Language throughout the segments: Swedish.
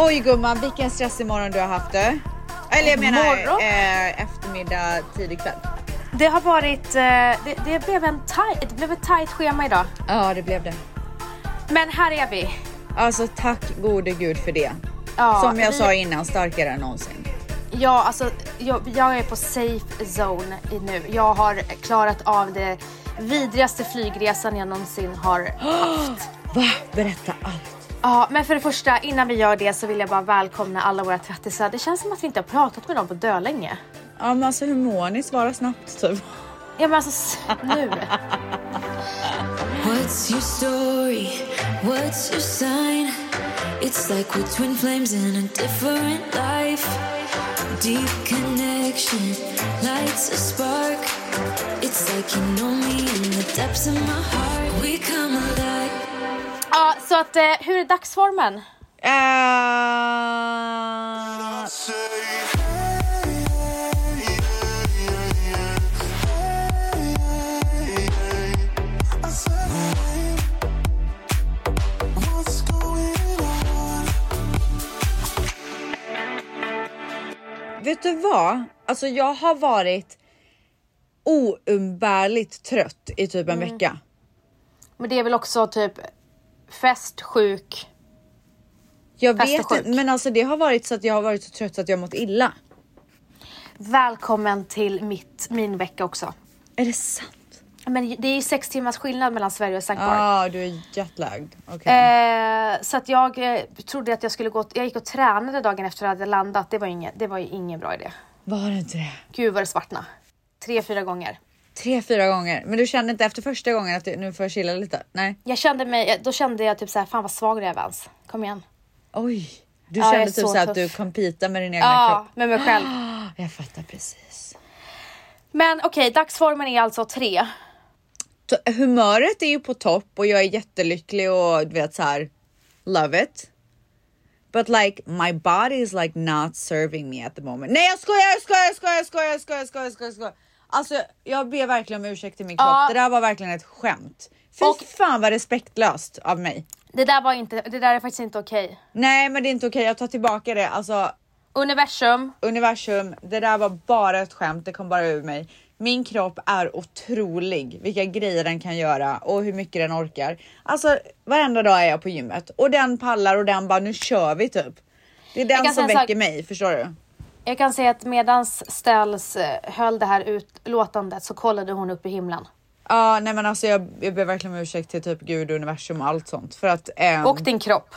Oj gumman, vilken stressig morgon du har haft du. Eller jag menar eh, eftermiddag, tidig kväll. Det har varit, eh, det, det, blev en tight, det blev ett tajt schema idag. Ja det blev det. Men här är vi. Alltså tack gode gud för det. Ja, Som jag vi- sa innan, starkare än någonsin. Ja, alltså jag, jag är på safe zone nu. Jag har klarat av det vidrigaste flygresan jag någonsin har haft. Va? Berätta allt. Ja, men för det första, innan vi gör det så vill jag bara välkomna alla våra tvättisar. Det känns som att vi inte har pratat med dem på dölänge. Ja men alltså hur mår ni? Svara snabbt typ. Ja men alltså nu. What's your story? What's your sign? It's like we're twin flames in a different life. Deep connection lights a spark. It's like you know me in the depths of my heart. We come alive. Ja, så att eh, hur är dagsformen? Eh, vet du vad? Alltså jag har varit oumbärligt trött i typ en vecka. Men det är väl också typ fest, sjuk. Jag vet sjuk. inte, men alltså det har varit så att jag har varit så trött att jag har mått illa. Välkommen till mitt, min vecka också. Är det sant? Men det är sex timmars skillnad mellan Sverige och St. Ja, ah, du är jetlagd. Okej. Eh, så att jag eh, trodde att jag skulle gå, jag gick och tränade dagen efter att jag hade landat. Det var, inget, det var ju ingen bra idé. Var det inte det? Gud vad det svartna. Tre, fyra gånger. Tre, fyra gånger. Men du kände inte efter första gången att du, nu får jag chilla lite? Nej. Jag kände mig, då kände jag typ så här, fan vad svag jag är Vans. Kom igen. Oj. Du Ja, kände typ så så, att du compita med din egna Ja, kropp? med mig själv. Jag fattar precis. Men okej, dagsformen är alltså tre. Så, humöret är ju på topp och jag är jättelycklig och du vet så här. Love it. But like my body is like not serving me at the moment. Nej jag skojar, jag skojar, jag skojar, jag skojar, jag skojar, jag skojar, jag skojar. Alltså jag ber verkligen om ursäkt till min kropp. Ja. Det där var verkligen ett skämt. Fy Och- fan vad respektlöst av mig. Det där var inte, det där är faktiskt inte okej. Nej men det är inte okej, jag tar tillbaka det. Alltså Universum, universum, det där var bara ett skämt, det kom bara ur mig. Min kropp är otrolig, vilka grejer den kan göra och hur mycket den orkar. Alltså varenda dag är jag på gymmet och den pallar och den bara nu kör vi typ. Det är den som en sak. väcker mig, förstår du? Jag kan säga att medans Ställs eh, höll det här utlåtandet så kollade hon upp i himlen. Ja, nej men alltså jag, jag ber verkligen om ursäkt till typ Gud, universum och allt sånt för att ehm, Och din kropp.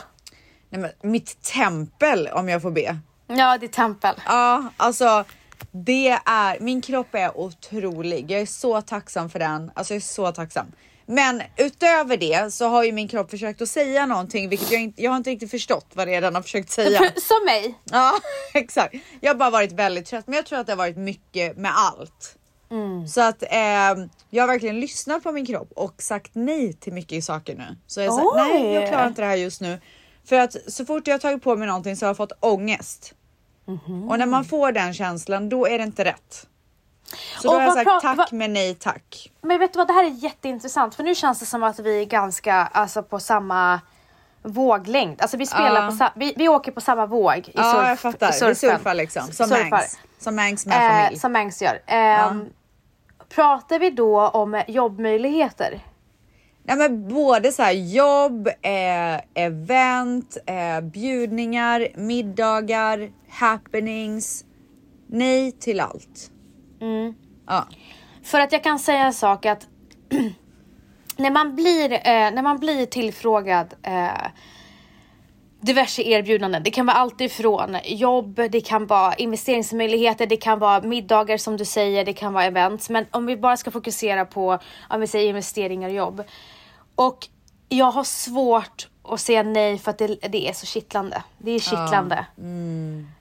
nej, men, mitt tempel om jag får be. Ja, ditt tempel. Ja, alltså det är, min kropp är otrolig. Jag är så tacksam för den. Alltså jag är så tacksam. Men utöver det så har ju min kropp försökt att säga någonting, vilket jag inte, jag har inte riktigt förstått vad det är den har försökt säga. Som mig. Ja, exakt. Jag har bara varit väldigt trött, men jag tror att det har varit mycket med allt. Så att eh, jag har verkligen lyssnat på min kropp och sagt nej till mycket saker nu. Så jag sa, nej, jag klarar inte det här just nu. För att så fort jag har tagit på mig någonting så har jag fått ångest. Och när man får den känslan, då är det inte rätt. Så då Och har jag sagt tack men nej tack. Men vet du vad, det här är jätteintressant för nu känns det som att vi är ganska alltså, på samma våglängd. Alltså vi spelar Ja. på vi, vi åker på samma våg i Ja, surf, jag fattar. i Vi surfen. surfar liksom. Som Surfar. Mangs. Som Mangs med Eh, familj. som Mangs gör. Ehm, Pratar vi då om jobbmöjligheter? Nej, men både så här jobb, eh, event, eh, bjudningar, middagar, happenings. Nej till allt. Mm. Ja. För att jag kan säga en sak att när man blir, eh, när man blir tillfrågad eh, diverse erbjudanden. Det kan vara allt ifrån jobb, det kan vara investeringsmöjligheter, det kan vara middagar som du säger, det kan vara events. Men om vi bara ska fokusera på, om vi säger investeringar och jobb. Och jag har svårt att säga nej för att det, det är så kittlande. Det är kittlande.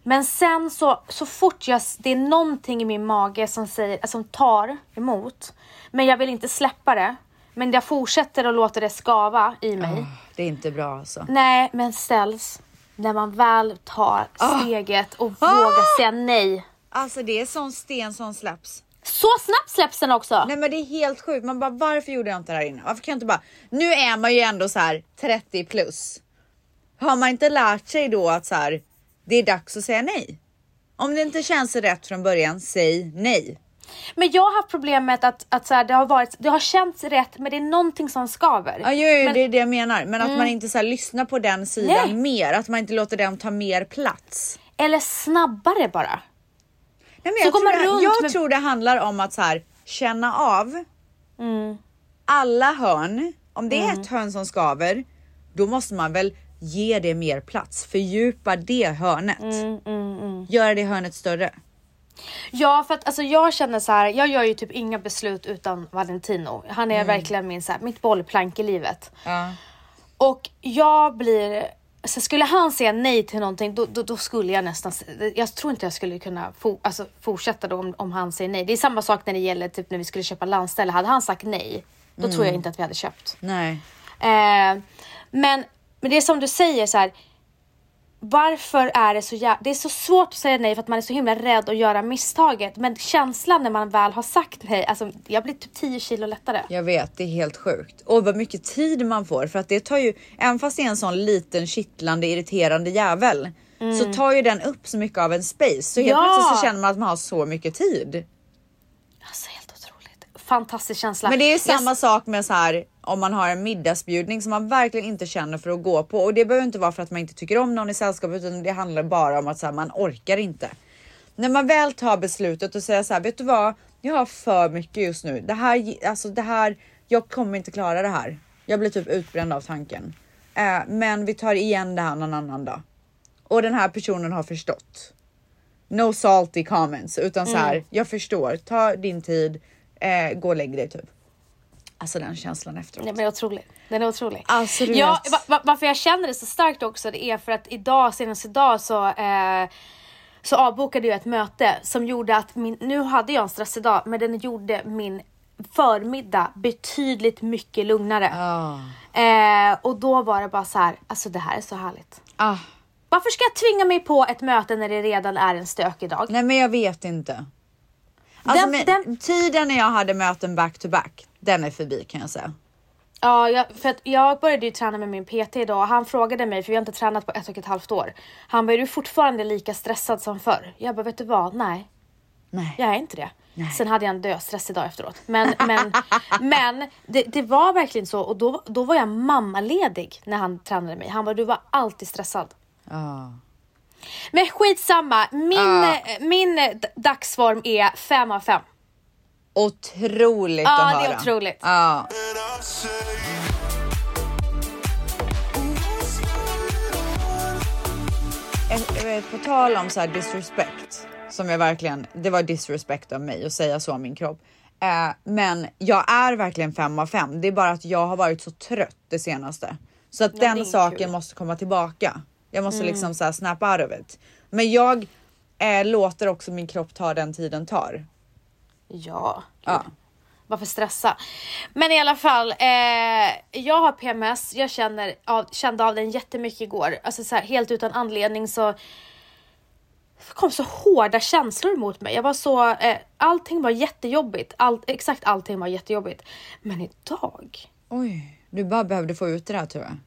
Men sen så, så fort jag, det är någonting i min mage som säger, som tar emot. Men jag vill inte släppa det. Men jag fortsätter att låta det skava i mig. Det är inte bra alltså. Nej, men ställs. När man väl tar steget och vågar säga nej. Alltså det är sån sten som släpps. Så snabbt släpps den också. Nej men det är helt sjukt. Man bara varför gjorde jag inte det här innan? Varför kan jag inte bara? Nu är man ju ändå så här 30 plus. har man inte lärt sig då att så här, det är dags att säga nej? Om det inte känns rätt från början, säg nej. Men jag har haft problemet att, att så här, det, har varit, det har känts rätt men det är någonting som skaver. Ja, jo, jo, men, det är det jag menar. Men att man inte så här, lyssnar på den sidan Nej. mer, att man inte låter den ta mer plats. Eller snabbare bara. Nej, men Så jag går man det, runt jag med- tror det handlar om att så här, känna av alla hörn. Om det är ett hörn som skaver, då måste man väl ge det mer plats. Fördjupa det hörnet. Göra det hörnet större. Ja för att alltså jag känner så här, jag gör ju typ inga beslut utan Valentino. Han är verkligen min, så här, mitt bollplank i livet. Ja. Och jag blir, så skulle han säga nej till någonting då, då, då skulle jag nästan, jag tror inte jag skulle kunna for, alltså, fortsätta då om, om han säger nej. Det är samma sak när det gäller typ när vi skulle köpa landställe. Hade han sagt nej, då tror jag inte att vi hade köpt. Nej. Eh, men, men det är som du säger så här. Varför är det så jä- Det är så svårt att säga nej för att man är så himla rädd att göra misstaget. Men känslan när man väl har sagt nej, alltså jag blir typ 10 kilo lättare. Jag vet, det är helt sjukt. Och vad mycket tid man får för att det tar ju, även fast det är en sån liten kittlande irriterande jävel så tar ju den upp så mycket av en space. Så helt Mm. Ja. plötsligt så känner man att man har så mycket tid. Alltså helt otroligt. Fantastisk känsla. Men det är Jag- samma sak med så här om man har en middagsbjudning som man verkligen inte känner för att gå på och det behöver inte vara för att man inte tycker om någon i sällskapet utan det handlar bara om att så här, man orkar inte. När man väl tar beslutet och säger så här, vet du vad? Jag har för mycket just nu. Det här, alltså det här, jag kommer inte klara det här. Jag blir typ utbränd av tanken. Eh, men vi tar igen det här någon annan dag. Och den här personen har förstått. No salty comments utan så här. Jag förstår. Ta din tid. Eh, gå och lägg dig typ. Alltså den känslan efteråt. Nej, men otrolig. Den är otrolig. Alltså, du ja, vet. va- va- varför jag känner det så starkt också det är för att idag, senast idag så eh, så avbokade jag ett möte som gjorde att min, nu hade jag en stressig dag men den gjorde min förmiddag betydligt mycket lugnare. Ah. Eh, och då var det bara så här, alltså det här är så härligt. Ah. Varför ska jag tvinga mig på ett möte när det redan är en stökig dag? Nej men jag vet inte. Alltså, Den- den- Tiden när jag hade möten back to back, den är förbi kan jag säga. Ja, jag, för att jag började ju träna med min PT idag och han frågade mig, för vi har inte tränat på ett och ett halvt år. Han bara, är du fortfarande lika stressad som förr? Jag bara, vet du vad? Nej, Nej. jag är inte det. Sen hade jag en döstress idag efteråt. Men, men, men det, det var verkligen så och då, då var jag mammaledig när han tränade mig. Han bara, du var alltid stressad. Ah. Men skitsamma, min, eh, min dagsform är 5 av 5. Otroligt Ja, att höra. det är otroligt. Ja. Eh, På tal om så här disrespect, som jag verkligen, det var disrespect av mig att säga så om min kropp. Eh, men jag är verkligen fem av fem. Det är bara att jag har varit så trött det senaste. Så att är den saken kul. måste komma tillbaka. Jag måste Mm. liksom så här snap out of it. Men jag eh, låter också min kropp ta den tiden tar. Ja, Ja. Varför stressa? Men i alla fall, eh, jag har PMS. Jag känner av, kände av den jättemycket igår. Alltså så här, helt utan anledning så kom så hårda känslor mot mig. Jag var så, eh, allting var jättejobbigt. Allt, exakt allting var jättejobbigt. Men idag, Oj, du bara behövde få ut det där tror jag.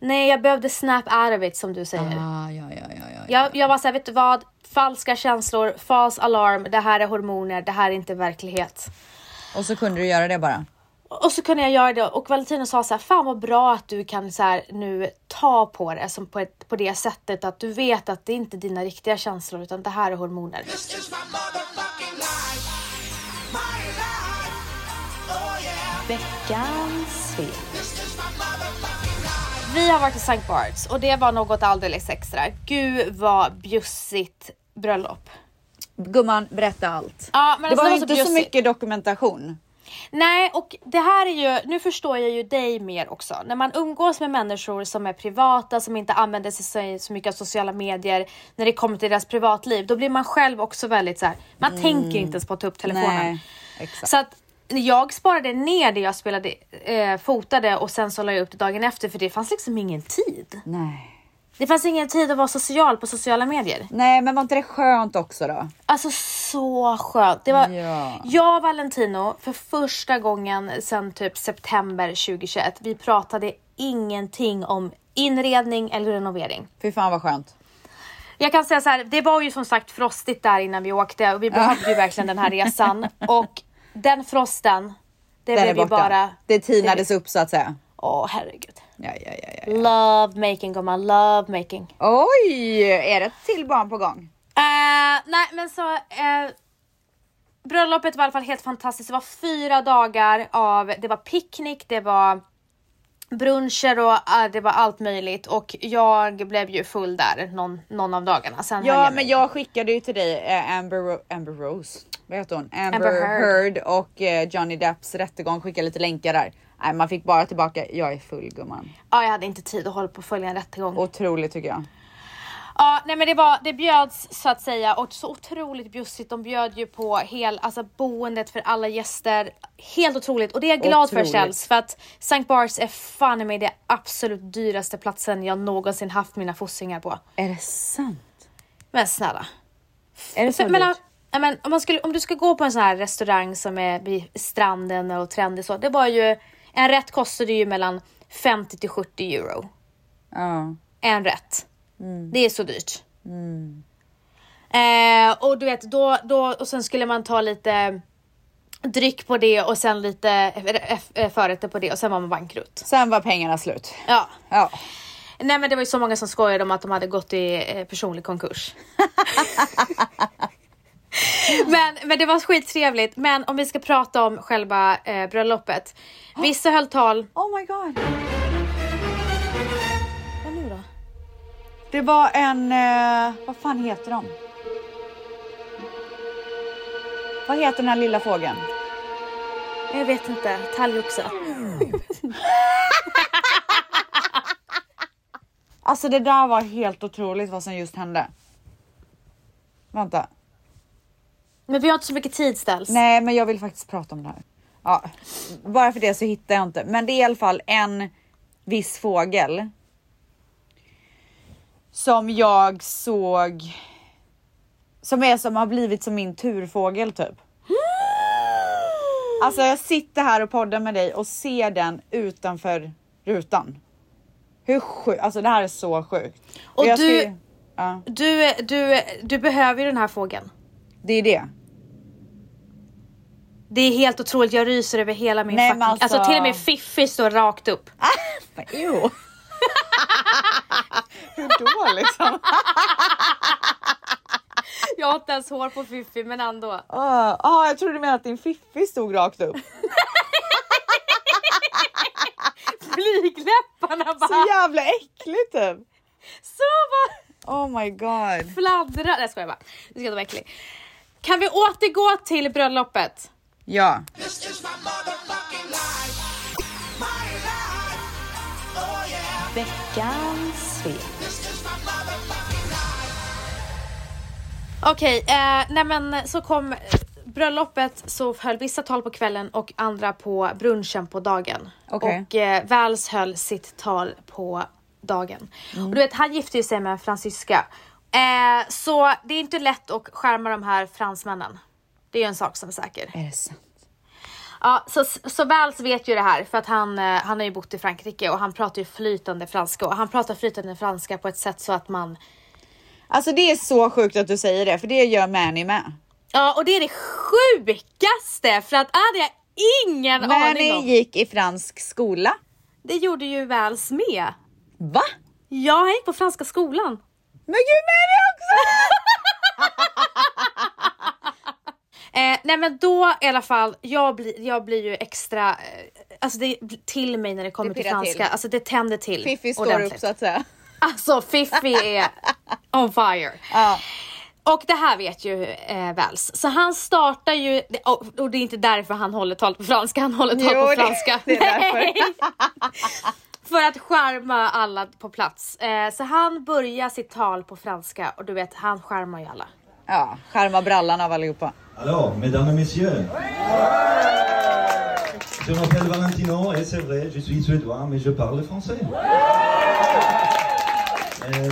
Nej jag behövde snap out of it som du säger. Ah, ja, ja, ja, ja. Jag, jag var såhär, vet du vad? Falska känslor, false alarm, det här är hormoner, det här är inte verklighet. Och så kunde du göra det bara. Och så kunde jag göra det och Valentino sa så här, fan vad bra att du kan så här, nu ta på det som på, ett, på det sättet att du vet att det inte är dina riktiga känslor utan det här är hormoner. This is Vi har varit i St. Barts och det var något alldeles extra. Gud vad bjussigt bröllop. Gumman, berätta allt. Ja, men det alltså, var det var så inte så bjussigt. mycket dokumentation. Nej, och det här är ju, nu förstår jag ju dig mer också. När man umgås med människor som är privata, som inte använder sig så mycket av sociala medier, när det kommer till deras privatliv, då blir man själv också väldigt så här. man tänker inte ens på att ta upp telefonen. Nej, exakt. Så att jag sparade ner det jag spelade, eh, fotade och sen så la jag upp det dagen efter för det fanns liksom ingen tid. Nej. Det fanns ingen tid att vara social på sociala medier. Nej, men var inte det skönt också då? Alltså så skönt. Det var Ja. jag och Valentino för första gången sedan typ september 2021. Vi pratade ingenting om inredning eller renovering. Fy fan vad skönt. Jag kan säga så här, det var ju som sagt frostigt där innan vi åkte och vi behövde ju verkligen den här resan. Och den frosten, det Den blev ju bara... Det tinades upp så att säga. Åh herregud. Ja, ja, ja, ja. Love making gumman, love making. Oj, är det ett till barn på gång? Eh, nej men så, eh, bröllopet var i alla fall helt fantastiskt. Det var fyra dagar av, det var picknick, det var bruncher och eh, det var allt möjligt och jag blev ju full där någon, någon av dagarna. Sen Ja, men jag skickade ju till dig eh, Amber, Amber Rose, vad heter hon? Amber, Amber Heard. Heard. och eh, Johnny Depps rättegång, skickade lite länkar där. Nej, man fick bara tillbaka, jag är full gumman. Ja, jag hade inte tid att hålla på och följa en rättegång. Otroligt tycker jag. Ja, nej men det var, det bjöds så att säga och så otroligt bjussigt. De bjöd ju på hel, alltså boendet för alla gäster. Helt otroligt och det är jag glad Otroligt. för Kjells för att St. Bars är fan i mig det absolut dyraste platsen jag någonsin haft mina fossingar på. Är det sant? Men snälla. Är det så För, men, dyrt? ja, men, om, man skulle, om du ska gå på en sån här restaurang som är vid stranden och trendig så. Det var ju, en rätt kostade ju mellan 50 till 70 euro. Ja. En rätt. Det är så dyrt. Eh, och du vet, då, då, och sen skulle man ta lite dryck på det och sen lite eh, eh, förrätter på det och sen var man bankrutt. Sen var pengarna slut. Ja. Ja. Nej men det var ju så många som skojade om att de hade gått i eh, personlig konkurs. men, men det var skittrevligt. Men om vi ska prata om själva eh, bröllopet. Vissa höll tal. Oh my god. Det var en, eh, vad fan heter de? Vad heter den här lilla fågeln? Jag vet inte. Talgoxe. Alltså det där var helt otroligt vad som just hände. Vänta. Men vi har inte så mycket tid ställs. Nej, men jag vill faktiskt prata om det här. Ja, bara för det så hittar jag inte. Men det är i alla fall en viss fågel. Som jag såg. Som är som har blivit som min turfågel typ. Alltså jag sitter här och poddar med dig och ser den utanför rutan. Hur sjukt, alltså det här är så sjukt. Och ska du- ju- Ja, Du, du, du behöver ju den här fågeln. det är det. Det är helt otroligt, jag ryser över hela min Nej, fucking... Alltså... alltså- till och med Fiffi står rakt upp. Ew. Hur då liksom? Jag har inte ens hår på Fiffi men ändå. Ah, ah, jag trodde du menade att din fiffi stod rakt upp. Flygläpparna bara Så jävla äckligt typ. så bara Oh my god. fladdrar. Nej jag skojar bara. Du ska inte vara äcklig. Kan vi återgå till bröllopet? Ja, Veckans svep. Okej, eh, nej men så kom eh, bröllopet så höll vissa tal på kvällen och andra på brunchen på dagen. Okej. Och eh, Vals höll sitt tal på dagen. Mm. Och du vet, han gifte ju sig med en fransyska. Eh, så det är inte lätt att skärma de här fransmännen. Det är ju en sak som är säker. är det sant? Ja, så, så Vals vet ju det här för att han, eh, han har ju bott i Frankrike och han pratar ju flytande franska och han pratar flytande franska på ett sätt så att man Alltså det är så sjukt att du säger det, för det gör Manny med. Ja, och det är det sjukaste för att är det ingen aning Manny om. gick i fransk skola. Det gjorde ju Väls med. Va? Ja, han gick på franska skolan. Men gud Manny också! Eh, nej men då i alla fall, jag blir, jag blir ju extra, eh, alltså det till mig när det kommer Det till franska, till. alltså det tänder till. Fiffi står ordentligt. upp så att säga. Alltså Fiffi är on fire. Ja. Och det här vet ju eh, Väls. Så han startar ju, och, och det är inte därför han håller tal på franska, han håller tal Jo, på det- franska. det är därför. För att skärma alla på plats. Eh, så han börjar sitt tal på franska och du vet, han skärmar ju alla. Alors, mesdames et messieurs, je m'appelle Valentino et c'est vrai, je suis suédois, mais je parle français. Euh,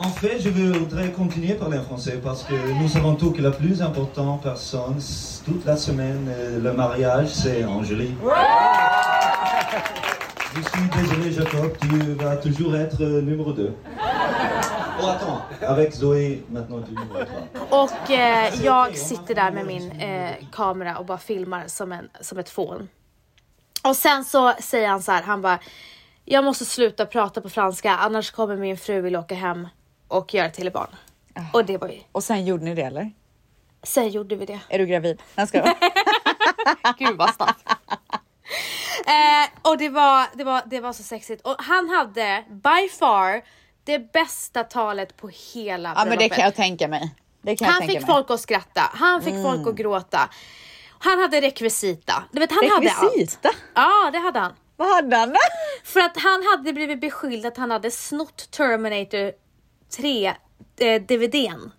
en fait, je voudrais continuer à parler en français parce que nous savons tous que la plus importante personne toute la semaine, euh, le mariage, c'est Angélie. Je suis désolé Jacob, tu vas toujours être euh, numéro 2. Avec Zoé, maintenant tu es numéro 3. Och eh, jag sitter där med min eh, kamera och bara filmar som, en, som ett fån. Och sen så säger han så här, han bara Jag måste sluta prata på franska annars kommer min fru vilja åka hem och göra till barn. Och det var ju, Och sen gjorde ni det eller? sen gjorde vi det. Är du gravid? Jag ska Gud vad snabbt. eh, och det var, det, var, det var så sexigt. Och han hade by far det bästa talet på hela Ja men det bröllopet. kan jag tänka mig. Han tänka fick mig. folk att skratta, han fick folk att gråta. Han hade rekvisita. Du vet, han hade Rekvisita? allt. Ja, det hade han. Vad hade han? För att han hade blivit beskylld att han hade snott Terminator 3 eh, DVDn.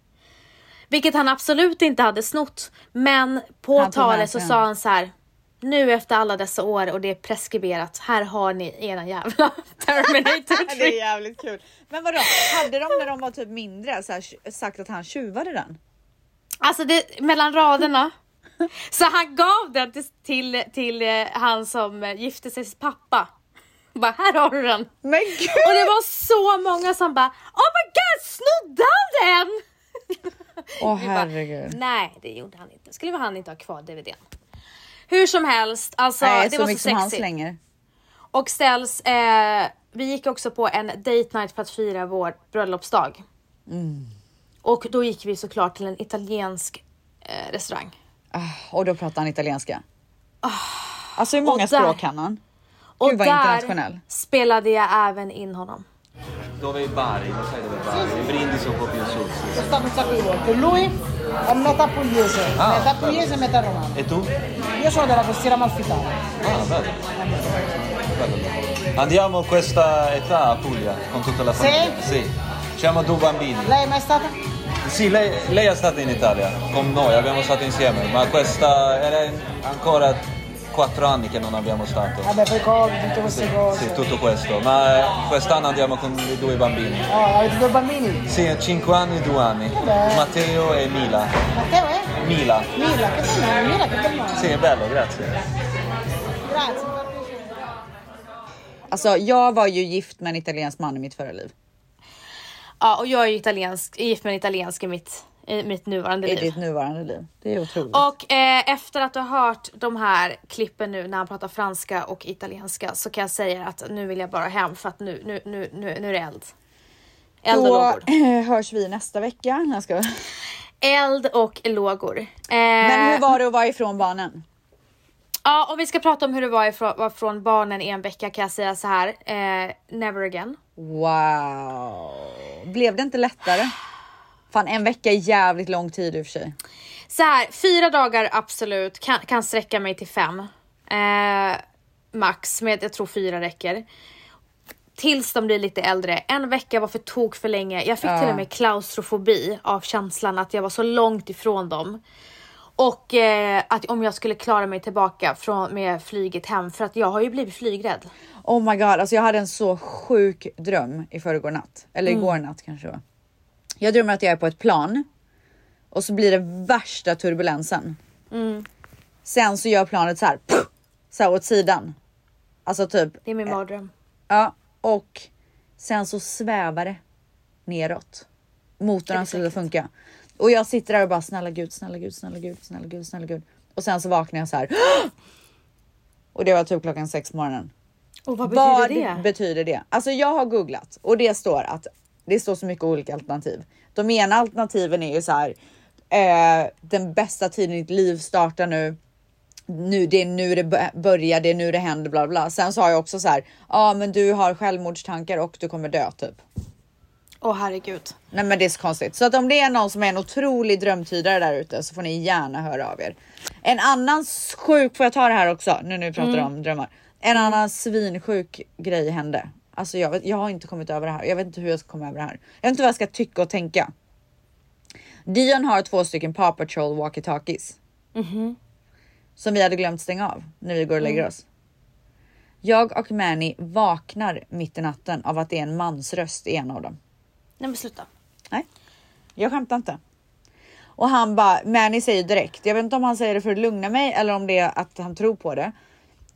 Vilket han absolut inte hade snott. Men på Han talet så sa han så här. Nu efter alla dessa år och det är preskriberat. Här har ni ena jävla Terminator 3. det är jävligt kul. Men vadå, hade de när de var typ mindre så här, sagt att han tjuvade den? Alltså det, mellan raderna. Så han gav den till, till, till eh, han som eh, gifte sig pappa. Bara här har du den. Men gud! Och det var så många som bara Oh my god, snodde han den? Åh bara, herregud. Nej, det gjorde han inte. Skulle han inte ha kvar DVDn. Hur som helst, alltså Nej, det så var så mycket som han sexigt. Och ställs, eh, vi gick också på en date night för att fira vår bröllopsdag. Mm. Och då gick vi såklart till en italiensk eh, restaurang. Ah, och då pratar han italienska. Alltså hur många Och språk kan han? Och Gud vad där internationell. spelade jag även in honom. Dove Bari? Dove è Bari? Brindisi un po' più in su. sì, sì. stato un sacco di volte. Lui è metà pugliese, Ah, metà pugliese e metà romano. E tu? Io sono della costiera malfitana. Ah, bello. Bello. Andiamo a questa età a Puglia con tutta la famiglia? Sì. Siamo due bambini. Lei è mai stata? Sì, lei, lei è stata in Italia con noi, abbiamo stato insieme, ma questa era ancora quattro anni che non abbiamo stato. Vabbè, poi Covid, tutte queste cose. Sì, tutto questo, ma eh, quest'anno andiamo con i due bambini. Oh, avete due bambini? Sì, 5 anni e 2 anni. Vabbè. Matteo e Mila. Matteo è? Mila. Mila, che bel nome, Mila, che bel nome. Sì, è bello, grazie. Grazie. Alltså jag var ju gift med en italiensk man i mitt förra liv. Ja, och jag är italiensk, gift med en italiensk i mitt, i mitt nuvarande I liv. ditt nuvarande liv. Det är otroligt. Och eh, efter att ha hört de här klippen nu när han pratar franska och italienska så kan jag säga att nu vill jag bara hem för att nu, nu, nu, nu, nu är det eld. Eld och Då lågor. eh, hörs vi nästa vecka. Jag skojar. Eld och lågor. Eh, Men hur var det att vara ifrån barnen? Ja, om vi ska prata om hur det var ifrån, från barnen i en vecka kan jag säga så här. Eh, never again. Wow. Blev det inte lättare? Fan en vecka är jävligt lång tid i och för sig. Så här, fyra dagar absolut, kan, kan sträcka mig till fem. Eh, max, men jag tror fyra räcker. Tills de blir lite äldre. En vecka var för tok för länge. Jag fick till och med klaustrofobi av känslan att jag var så långt ifrån dem. Och eh, att om jag skulle klara mig tillbaka från, med flyget hem, för att jag har ju blivit flygrädd. Oh my god, alltså jag hade en så sjuk dröm i förrgår natt. Eller igår natt kanske det var. Jag drömmer att jag är på ett plan och så blir det värsta turbulensen. Sen så gör planet så här, puff, så här åt sidan. Alltså typ, Det är min mardröm. ja och sen så svävar det neråt. Motorn har slutat funka och jag sitter där och bara snälla gud, snälla gud, snälla gud, snälla gud, snälla gud. Och sen så vaknar jag så här. Och det var typ klockan sex på morgonen. Och vad Vad betyder det? betyder det? Alltså jag har googlat och det står att det står så mycket olika alternativ. De ena alternativen är ju så här. Eh, den bästa tiden i ditt liv startar nu. Nu, det är nu det bö- börjar, det är nu det händer, bla bla. Sen har jag också så här. Ja, ah, men du har självmordstankar och du kommer dö typ. Åh herregud. Nej, men det är så konstigt. Så att om det är någon som är en otrolig drömtydare där ute så får ni gärna höra av er. En annan sjuk, får jag ta det här också nu vi pratar om drömmar. En annan svinsjuk grej hände. Alltså jag, vet, jag har inte kommit över det här. Jag vet inte hur jag ska komma över det här. Jag vet inte vad jag ska tycka och tänka. Dion har två stycken Paw Patrol walkie-talkies. Som vi hade glömt stänga av när vi går och lägger oss. Jag och Manny vaknar mitt i natten av att det är en mans röst i en av dem. Nej men sluta. Nej, jag skämtar inte. Och han bara, Manny säger direkt, jag vet inte om han säger det för att lugna mig eller om det är att han tror på det.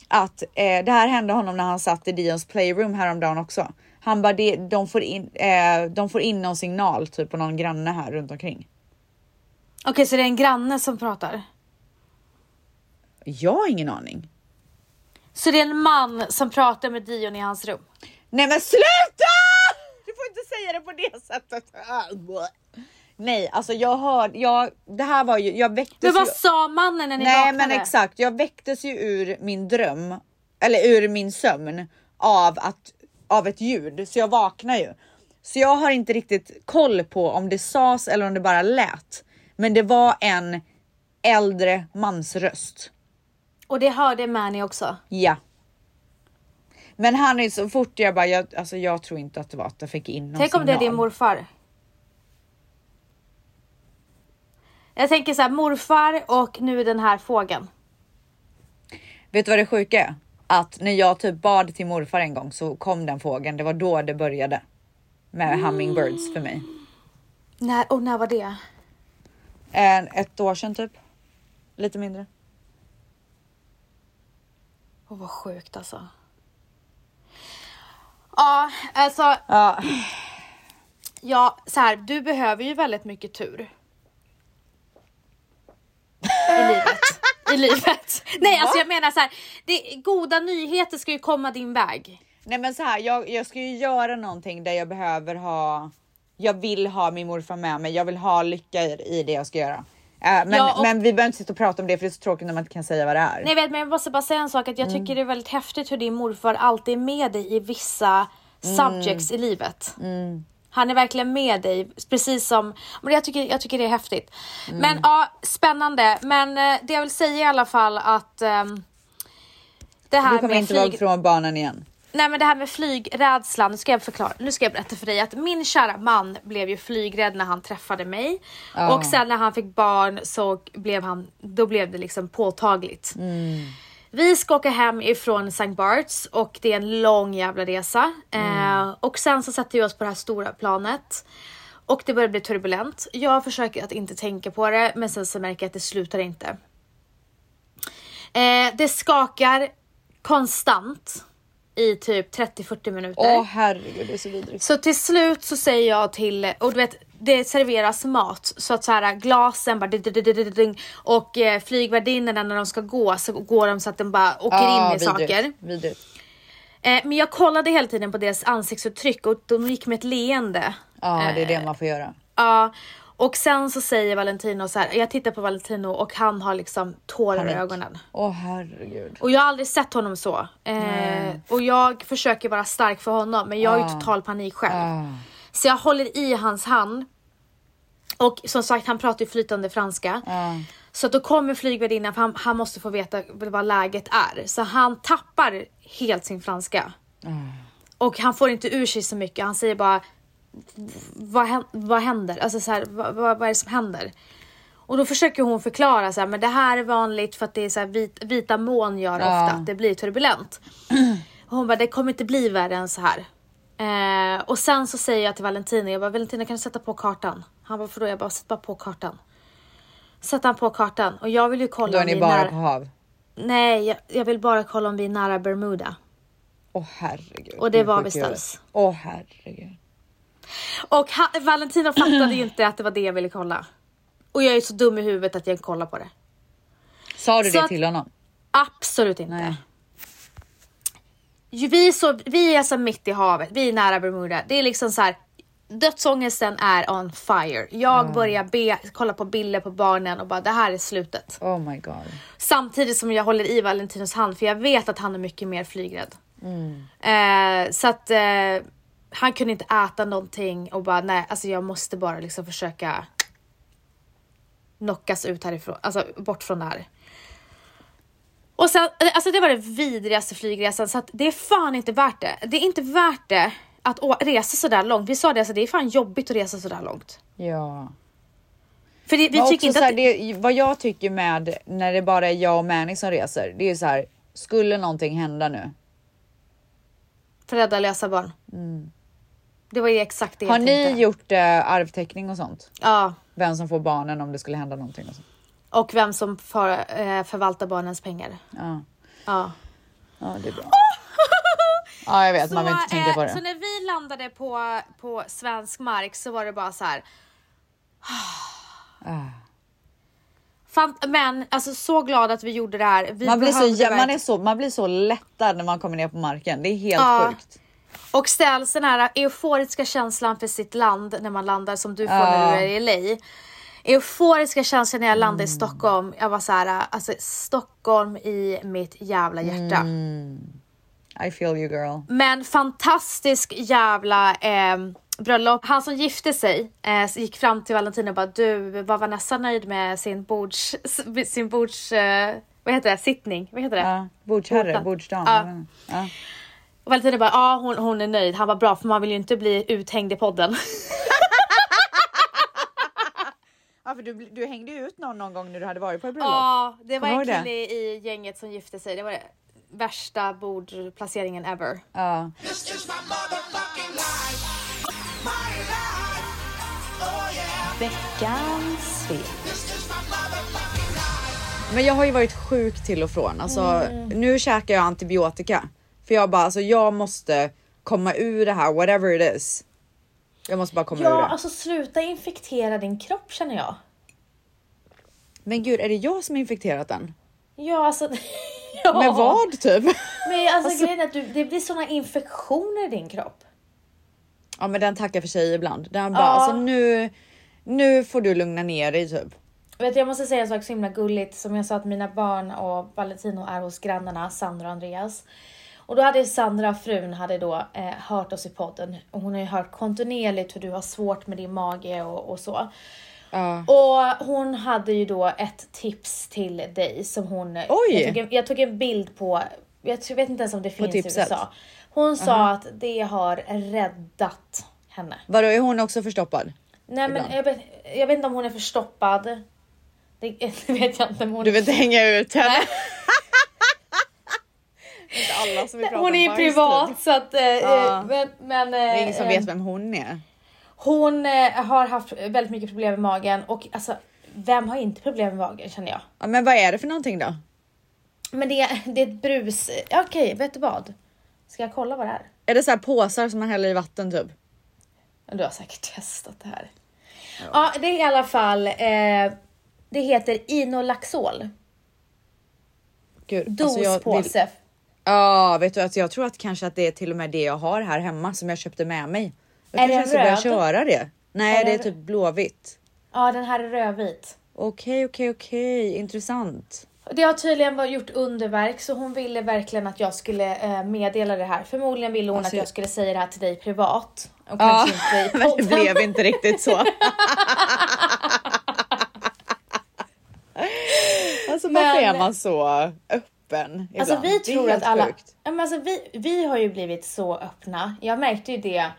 Att eh, det här hände honom när han satt i Dions playroom häromdagen också. Han bara, det, de, får in, eh, de får in någon signal typ på någon granne här runt omkring. Okej, så det är en granne som pratar? Jag har ingen aning. Så det är en man som pratar med Dion i hans rum? Nej men sluta! Du får inte säga det på det sättet. Nej, alltså jag hörde, jag, det här var ju, jag väcktes Men vad ju. sa mannen när ni Nej vaknade? men exakt, jag väcktes ju ur min dröm, eller ur min sömn av, att, av ett ljud, så jag vaknar ju. Så jag har inte riktigt koll på om det sades eller om det bara lät. Men det var en äldre mans röst. Och det hörde Manny också? Ja. Men han är så fort jag bara, jag, alltså jag tror inte att det var att jag fick in någon Tänk om det är din signal. morfar? Jag tänker så här, morfar och nu den här fågeln. Vet du vad det sjuka är? Att när jag typ bad till morfar en gång så kom den fågeln. Det var då det började. Med hummingbirds för mig. När, och när var det? En, ett år sedan typ. Lite mindre. Åh vad sjukt alltså. Ja, alltså. Ja, Ja, så här, du behöver ju väldigt mycket tur. I livet. I livet. Nej, alltså jag menar så här. Det, goda nyheter ska ju komma din väg. nej men så här, jag, jag ska ju göra någonting där jag behöver ha. Jag vill ha min morfar med mig. Jag vill ha lycka i, i det jag ska göra. Eh, men, Ja, och- men vi behöver inte sitta och prata om det för det är så tråkigt när man inte kan säga vad det är. Nej, vet, men jag måste bara säga en sak att jag tycker det är väldigt häftigt hur din morfar alltid är med dig i vissa subjects i livet. Han är verkligen med dig, precis som, men jag tycker, jag tycker det är häftigt. Men ja, spännande. Men eh, det jag vill säga i alla fall att ehm, det här Du kommer med inte vara flyg... ifrån barnen igen. Nej men det här med flygrädslan, nu ska jag förklara, nu ska jag berätta för dig att min kära man blev ju flygrädd när han träffade mig. Ja. Och sen när han fick barn så blev han, då blev det liksom påtagligt. Vi ska åka hem ifrån St. Barts och det är en lång jävla resa. Eh, och sen så sätter vi oss på det här stora planet. Och det börjar bli turbulent. Jag försöker att inte tänka på det men sen så märker jag att det slutar inte. Eh, det skakar konstant i typ 30-40 minuter. Åh herregud, det är så vidrigt. Så till slut så säger jag till, och du vet det serveras mat så att så här glasen bara och eh, flygvärdinnorna när de ska gå så går de så att de bara åker Ja, in i vidrigt, saker. Vidrigt. Eh, men jag kollade hela tiden på deras ansiktsuttryck och de gick med ett leende. Ja, det är det man får göra. Ja, och sen så säger Valentino så här, jag tittar på Valentino och han har liksom tårar i Panik. ögonen. Åh herregud. Och jag har aldrig sett honom så. Eh, och jag försöker vara stark för honom men jag har ju Ah. total panik själv. Så jag håller i hans hand. Och som sagt han pratar ju flytande franska. Ja. Så då kommer flygvärdinnan för han, han måste få veta vad läget är. Så han tappar helt sin franska. Och han får inte ur sig så mycket. Han säger bara vad, hän- vad händer? Alltså så här, vad, vad, vad är det som händer? Och då försöker hon förklara så här, men det här är vanligt för att det är så här vit, vita moln gör Ja. ofta att det blir turbulent. Och hon bara, det kommer inte bli värre än så här. Eh, och sen så säger jag till Valentina, jag bara, Valentina kan du sätta på kartan? Han bara, för då? Jag bara, sätt bara på kartan. Sätter han på kartan och jag vill ju kolla Då är ni bara nära- på hav. Nej, jag, jag vill bara kolla om vi är nära Bermuda. Åh herregud. Och det var vi ställs. Åh herregud. Och ha, Valentino fattade ju inte att det var det jag ville kolla. Och jag är så dum i huvudet att jag kollar på det. Sa du Så det att- till honom? Absolut inte. Nej. Vi så, vi är så mitt i havet, vi är nära Bermuda. Det är liksom så här. Dödsångesten är on fire. Jag börjar be, kolla på bilder på barnen och bara det här är slutet. Oh my god. Samtidigt som jag håller i Valentinos hand för jag vet att han är mycket mer flygrädd. Eh, så att eh, han kunde inte äta någonting och bara nej, alltså jag måste bara liksom försöka knockas ut härifrån, alltså bort från det här. Och sen, eh, alltså det var det vidrigaste flygresan så att det är fan inte värt det. Det är inte värt det att resa sådär långt. Vi sa det, alltså det är fan jobbigt att resa sådär långt. Ja. För det, vi Men tycker inte här, att... det, vad jag tycker med när det bara är jag och Manny som reser, det är så här. Skulle någonting hända nu? Rädda lösa barn. Det var ju exakt det Har jag ni tänkte. gjort eh, arvteckning och sånt? Ja, Vem som får barnen om det skulle hända någonting? Och sånt? Och vem som för, eh, förvaltar barnens pengar. Ja. Ja. Ja, det är bra. Ja, jag vet. man vill inte tänka på eh, så det. när vi landade på, på svensk mark så var det bara så här. Ah. Men alltså så glad att vi gjorde det här. Vi Man blir, så, man, är så, man blir så lättad när man kommer ner på marken. Det är helt Ja. sjukt. Och ställs den här euforiska känslan för sitt land när man landar som du får när du är i LA. Euforiska känslan när jag landade Mm. i Stockholm. Jag var så här, alltså Stockholm i mitt jävla hjärta. Mm. I feel you girl. Men fantastisk jävla eh, bröllop. Han som gifte sig eh, gick fram till Valentina och bara du, var Vanessa nöjd med sin bords, sin bords, eh, vad heter det, sittning? Vad heter det? Ja, bordsherre, bordsdam. Ja. Ja. Och Valentina bara, ja hon, hon är nöjd. Han var bra för man vill ju inte bli uthängd i podden. Ja, för du, du hängde ju ut någon någon gång när du hade varit på ett bröllop. Ja, det var Kommer en kille i gänget som gifte sig. Det var det värsta bordplaceringen ever. Ja. Oh. Veckans svep. Men jag har ju varit sjuk till och från. Alltså, Mm. Nu käkar jag antibiotika. För jag bara, alltså jag måste komma ur det här, whatever it is. Jag måste bara komma ur Ja, det. alltså sluta infektera din kropp känner jag. Men gud, är det jag som har infekterat den? Ja, alltså. ja. Med vad typ? Men alltså, grejen är att du, det blir såna infektioner i din kropp. Ja, men den tackar för sig ibland. Den bara, Ja. alltså nu, nu får du lugna ner dig typ. Vet du, jag måste säga en sak så himla gulligt. Som jag sa att mina barn och Valentino är hos grannarna, Sandra och Andreas. Och då hade Sandra, frun, hade då eh, hört oss i podden. Och hon har ju hört kontinuerligt hur du har svårt med din mage och, och så. Ja. Och hon hade ju då ett tips till dig som hon... Oj! Jag tog en, jag tog en bild på, jag vet inte ens om det finns i? USA. Hon sa att det har räddat henne. Vadå, är hon också förstoppad? Nej men jag vet, jag vet inte om hon är förstoppad. Det, det vet jag inte. Hon, Du vill inte hänga ut henne? Inte alla som vill prata hon är ju privat typ. så att... eh, Ja. Men, men, Det är ingen som eh, vet vem hon är. Hon eh, har haft väldigt mycket problem med magen och alltså vem har inte problem med magen känner jag. Ja, men vad är det för någonting då? Men det, är- det är ett brus. Ja, Okej, vet du vad? Ska jag kolla vad det är? Är det så här påsar som man häller i vatten typ? Du har säkert testat det här. Ja, det är i alla fall. Eh, det heter Inolaxol. Gud, alltså Dospåse. Ja, vet du att jag tror att kanske att det är till och med det jag har här hemma som jag köpte med mig. Jag Är kanske ska börja köra det. Nej, Är det är typ blåvitt. Ja, den här är rödvit. Okej, okej, okej, intressant. Det har tydligen gjort underverk så hon ville verkligen att jag skulle eh, meddela det här. Förmodligen ville hon Alltså, att jag skulle säga det här till dig privat. Och Ja, kanske inte men det blev inte riktigt så. alltså varför Men- är man så öppen Alltså ibland? vi tror att alla... sjukt. Men alltså, vi, vi har ju blivit så öppna. Jag märkte ju det.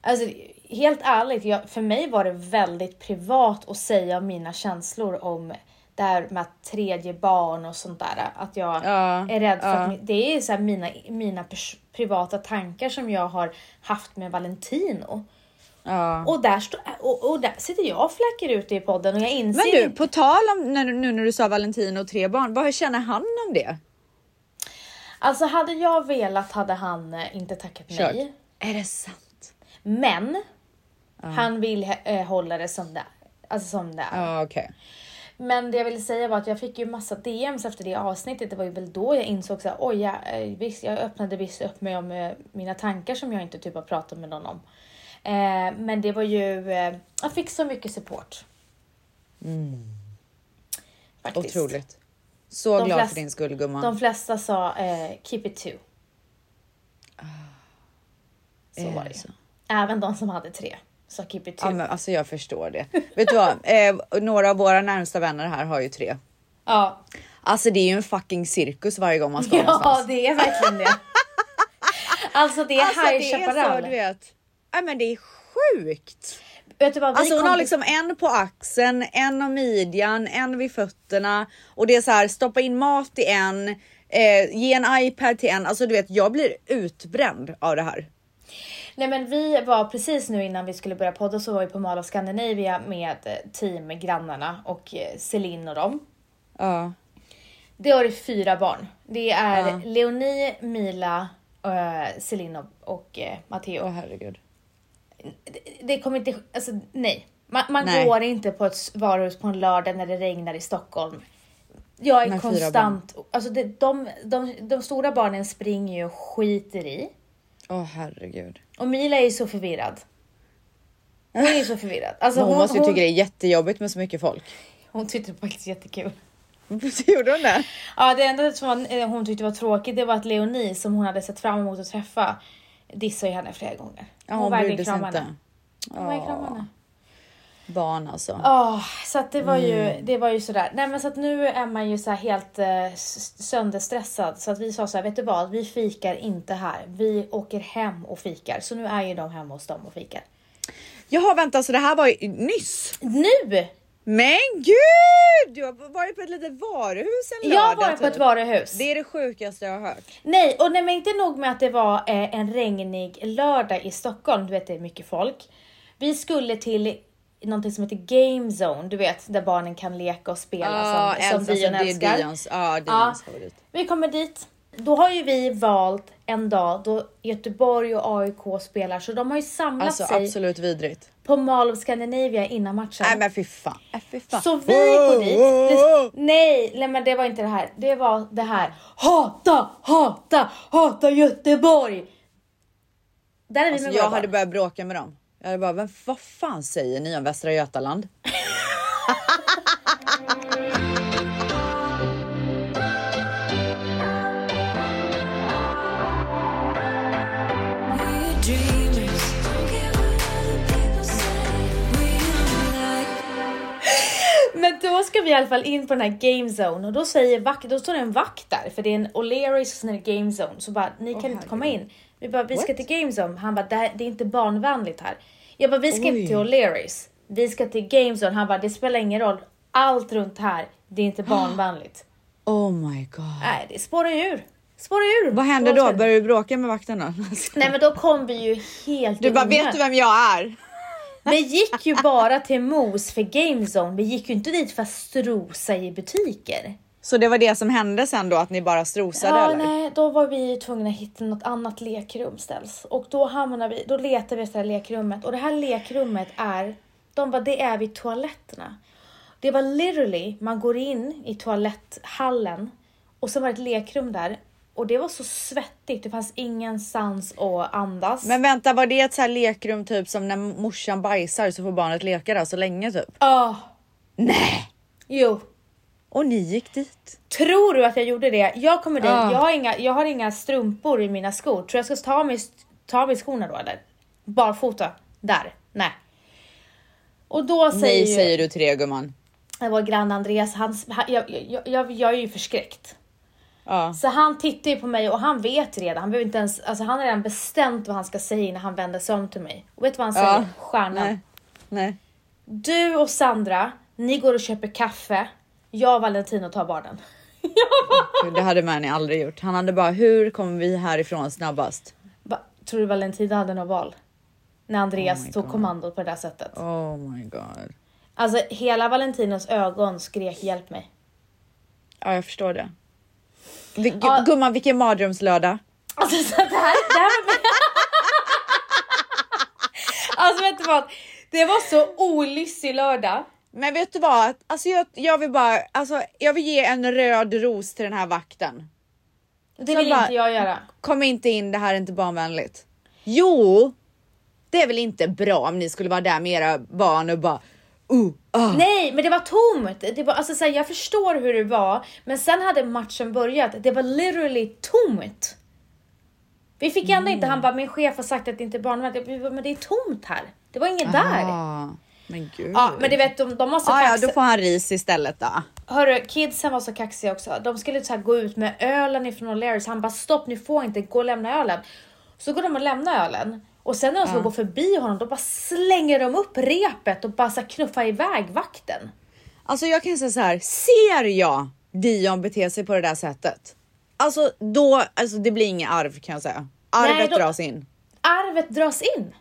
Alltså helt ärligt, jag, för mig var det väldigt privat att säga mina känslor om det här med tredje barn och sånt där. Att jag Ja, är rädd för ja. att det är så mina, mina privata tankar som jag har haft med Valentino. Ja. Och där, stå, och, och där sitter jag och fläcker ut det i podden och jag inser Men du, på tal om när, nu när du sa Valentino och tre barn, vad känner han om det? Alltså hade jag velat hade han eh, inte tackat Kört. nej. Är det sant? Men han vill eh, hålla det som det. Alltså som det är. Ja, okej. Men det jag ville säga var att jag fick ju massa DMs efter det avsnittet. Det var ju väl då jag insåg så här, oj, jag, eh, visst, jag öppnade visst upp mig om mina tankar som jag inte typ har pratat med någon om. Eh, men det var ju, eh, jag fick så mycket support. Faktiskt. Otroligt. Så De glad flest- för din skull gumman. De flesta sa eh, keep it two. Så Är var det så? Även de som hade tre sa keep it two. Ja, men alltså jag förstår det. Vet du vad? Eh, några av våra närmsta vänner här har ju tre. ja. Alltså det är ju en fucking cirkus varje gång man ska ja, någonstans. det är verkligen det. alltså det är Alltså High det är så, Chaparral. du vet. Nej men det är sjukt. Vet du vad, Alltså hon har liksom en på axeln, en om midjan, en vid fötterna och det är så här stoppa in mat i en, eh, ge en iPad till en. Alltså du vet, jag blir utbränd av det här. Nej men vi var precis nu innan vi skulle börja podda så var vi på Mall of Scandinavia med eh, team Grannarna och eh, Celine och dem. Ja. Det har fyra barn. Det är Ja. Leonie, Mila, uh, Celine och, eh, Matteo. Åh herregud. Det kommer inte, alltså nej. Man, man Nej. går inte på ett varuhus på en lördag när det regnar i Stockholm. Jag är Med konstant, alltså det, de, de, de stora barnen springer ju och skiter i. Åh herregud. Och Mila är ju så förvirrad. Hon är ju så förvirrad. Alltså hon, hon, måste ju tycka det är jättejobbigt med så mycket folk. hon tyckte det var faktiskt jättekul. Gjorde hon det? Ja, det enda som eh, hon tyckte var tråkigt det var att Leonie som hon hade sett fram emot att träffa dissade henne flera gånger. Ja, hon verkligen brydde sig inte. Hon verkligen kramade henne. Barn alltså. Ja, så att det var ju, Mm. det var ju sådär. Nej men så att nu är man ju så här helt eh, sönderstressad. Så att vi sa så här, vet du vad? Vi fikar inte här. Vi åker hem och fikar. Så nu är ju de hemma hos dem och fikar. Jaha vänta, så det här var ju nyss? Nu! Men gud! Du har varit på ett litet varuhus en Jag har lördag varit på typ. ett varuhus. Det är det sjukaste jag har hört. Nej, och nej, men inte nog med att det var eh, en regnig lördag i Stockholm. Du vet, det är mycket folk. Vi skulle till någonting som heter Game Zone, du vet, där barnen kan leka och spela som, som Dion det är älskar. Dions, ja, Dions favorit. Vi kommer dit. Då har ju vi valt en dag då Göteborg och AIK spelar, så de har ju samlat Alltså sig absolut vidrigt. På Mall of Scandinavia innan matchen. Nej men fy fan. Äh, fy fan. Så vi går dit. Det, nej, nej, men det var inte det här. Det var det här. Hata, hata, hata Göteborg. Där är vi Alltså, med jag hade barn. börjat bråka med dem. Jag hade bara, men vad fan säger ni om Västra Götaland? då ska vi i alla fall in på den här game zone och då säger vakt, då står det en vakt där för det är en O'Learys och sen är det game zone så bara ni kan inte komma in. Vi bara vi ska What? till game zone. Han bara det, här, det är inte barnvänligt här. Jag bara vi ska Oj. inte till O'Learys. Vi ska till game zone. Han bara det spelar ingen roll. Allt runt här, det är inte barnvänligt. Oh my god. Nej, det spårar ju ur. Spårar ur. Vad hände då? Började du bråka med vakten då? Nej men då kom vi ju helt Du bara, vet du vem jag är? Vi gick ju bara till Mos för Game Zone. Vi gick ju inte dit för att strosa i butiker. Så det var det som hände sen då, att ni bara strosade Ja, eller? nej, då var vi ju tvungna att hitta något annat lekrum ställs. Och då hamnade vi, då letade vi efter det här lekrummet. Och det här lekrummet är, de bara, det är vid toaletterna. Det var literally, man går in i toaletthallen och så var det ett lekrum där. Och det var så svettigt, det fanns ingenstans att andas. Men vänta, var det ett så här lekrum typ som när morsan bajsar så får barnet leka där så länge typ? Ja, Nej! jo. Och ni gick dit? Tror du att jag gjorde det? Jag kommer dit, Ja. jag, har inga, jag har inga strumpor i mina skor. Tror jag ska ta mig, ta mig skorna då eller? Barfota? Där? Nej. Och då säger, Nej ju, säger du till det gumman. vår granne Andreas, han, han, jag, jag, jag, jag är ju förskräckt. Ja. Så han tittar ju på mig och han vet redan, han behöver inte ens, alltså han har redan bestämt vad han ska säga innan han vänder sig om till mig. Och vet du vad han säger? Ja. Stjärnan. Nej. Nej. Du och Sandra, ni går och köper kaffe. Jag och Valentino tar barnen. Det hade Mani aldrig gjort. Han hade bara, hur kommer vi härifrån snabbast? Va, tror du Valentina hade något val? När Andreas Oh tog God. kommandot på det där sättet. Oh my god. Alltså hela Valentinos ögon skrek hjälp mig. Ja, jag förstår det. Ja. Gumman, vilken mardrömslördag. Alltså så det här, det här var... Alltså vet du vad? Det var så olyssig lördag. Men vet du vad? Alltså jag, jag vill bara, alltså jag vill ge en röd ros till den här vakten. Det vill bara- inte jag göra. Kom inte in, det här är inte barnvänligt. Jo, det är väl inte bra om ni skulle vara där med era barn och bara uh, ah. Nej, men det var tomt. Det var, alltså, så här, jag förstår hur det var, men sen hade matchen börjat. Det var literally tomt. Vi fick ändå inte, han bara, min chef har sagt att det inte är bara, Men det är tomt här. Det var inget där. Ah, men gud. Ja, men du vet, de, de var så ah, ja, kaxiga. då får han ris istället då. Hörru, kidsen var så kaxiga också. De skulle så gå ut med ölen ifrån O'Learys. Han bara stopp, ni får inte gå och lämna ölen. Så går de och lämnar ölen. Och sen när de ska gå förbi honom, då bara slänger de upp repet och bara så knuffar iväg vakten. Alltså jag kan säga så här, ser jag Dion bete sig på det där sättet, alltså då, alltså det blir inget arv kan jag säga. Arvet Nej, då- dras in. Arvet dras in.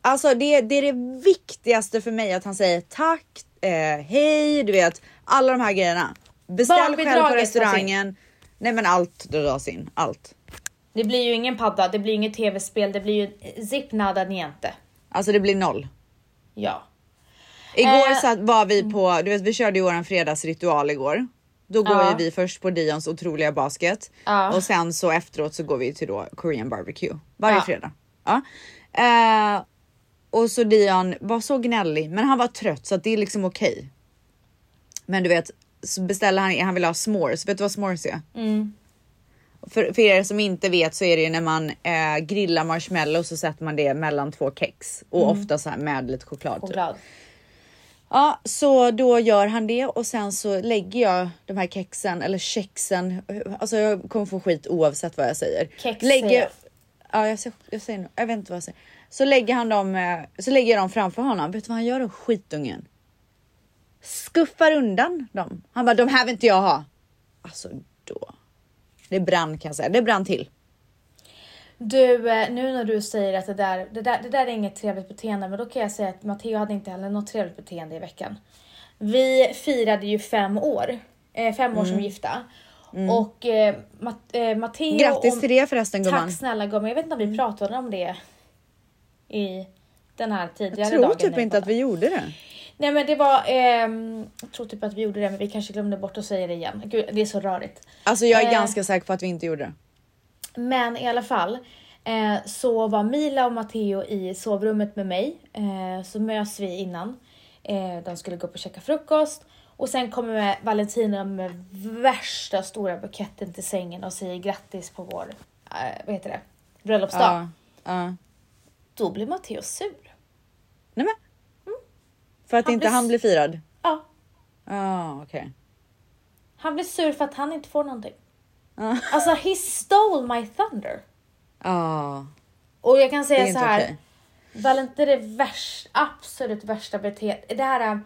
Alltså det, det är det viktigaste för mig att han säger tack, eh, hej, du vet alla de här grejerna. Beställ själv på restaurangen. Nej men allt dras in, allt. Det blir ju ingen padda, det blir inget tv-spel, det blir ju zip nada niente. Alltså det blir noll. Ja. Igår Eh, satt, var vi på, du vet vi körde ju våran fredagsritual igår. Då går Ja. ju vi först på Dions otroliga basket Ja. och sen så efteråt så går vi till då Korean barbecue varje Ja. fredag. Ja. Eh, och så Dion var så gnällig, men han var trött så att det är liksom okej. Men du vet, så beställer han, han vill ha s'mores. Vet du vad s'mores är? Mm. För, för er som inte vet så är det ju när man eh, grillar marshmallows så sätter man det mellan två kex och ofta så här med lite choklad. Typ. Choklad. Ja, så då gör han det och sen så lägger jag de här kexen eller kexen. Alltså jag kommer få skit oavsett vad jag säger. Kex lägger, Ja, jag, säger, jag säger nog- jag vet inte vad jag säger. Så lägger han dem, eh, så lägger jag dem framför honom. Vet du vad han gör då skitungen? Skuffar undan dem. Han bara, de här vill inte jag ha. Alltså då. Det brann kan jag säga. Det brann till. Du, eh, nu när du säger att det där, det där, det där är inget trevligt beteende, men då kan jag säga att Matteo hade inte heller något trevligt beteende i veckan. Vi firade ju fem år, eh, fem år Mm. som gifta. Och eh, eh, Matteo Grattis och, till det förresten gumman. Tack snälla gumman. Jag vet inte om vi pratade om det i den här tidigare Jag tror dagen. typ inte att vi gjorde det. Nej men det var, ehm, jag tror typ att vi gjorde det men vi kanske glömde bort att säga det igen. Gud, det är så rörigt. Alltså jag är Eh. ganska säker på att vi inte gjorde det. Men i alla fall eh, så var Mila och Matteo i sovrummet med mig. Eh, så mös vi innan. Eh, de skulle gå upp och käka frukost. Och sen kommer Valentina med värsta stora buketten till sängen och säger grattis på vår, eh, vad heter det, bröllopsdag. Ja. ja. Då blir Matteo sur. Nej men. För att Han inte blir han blir firad? Ja, Ja, okej. han blir sur för att han inte får någonting. Alltså he stole my thunder. Ja, Och jag kan det säga så inte här. okej. Valente det värst, absolut värsta beteendet. Det här äh,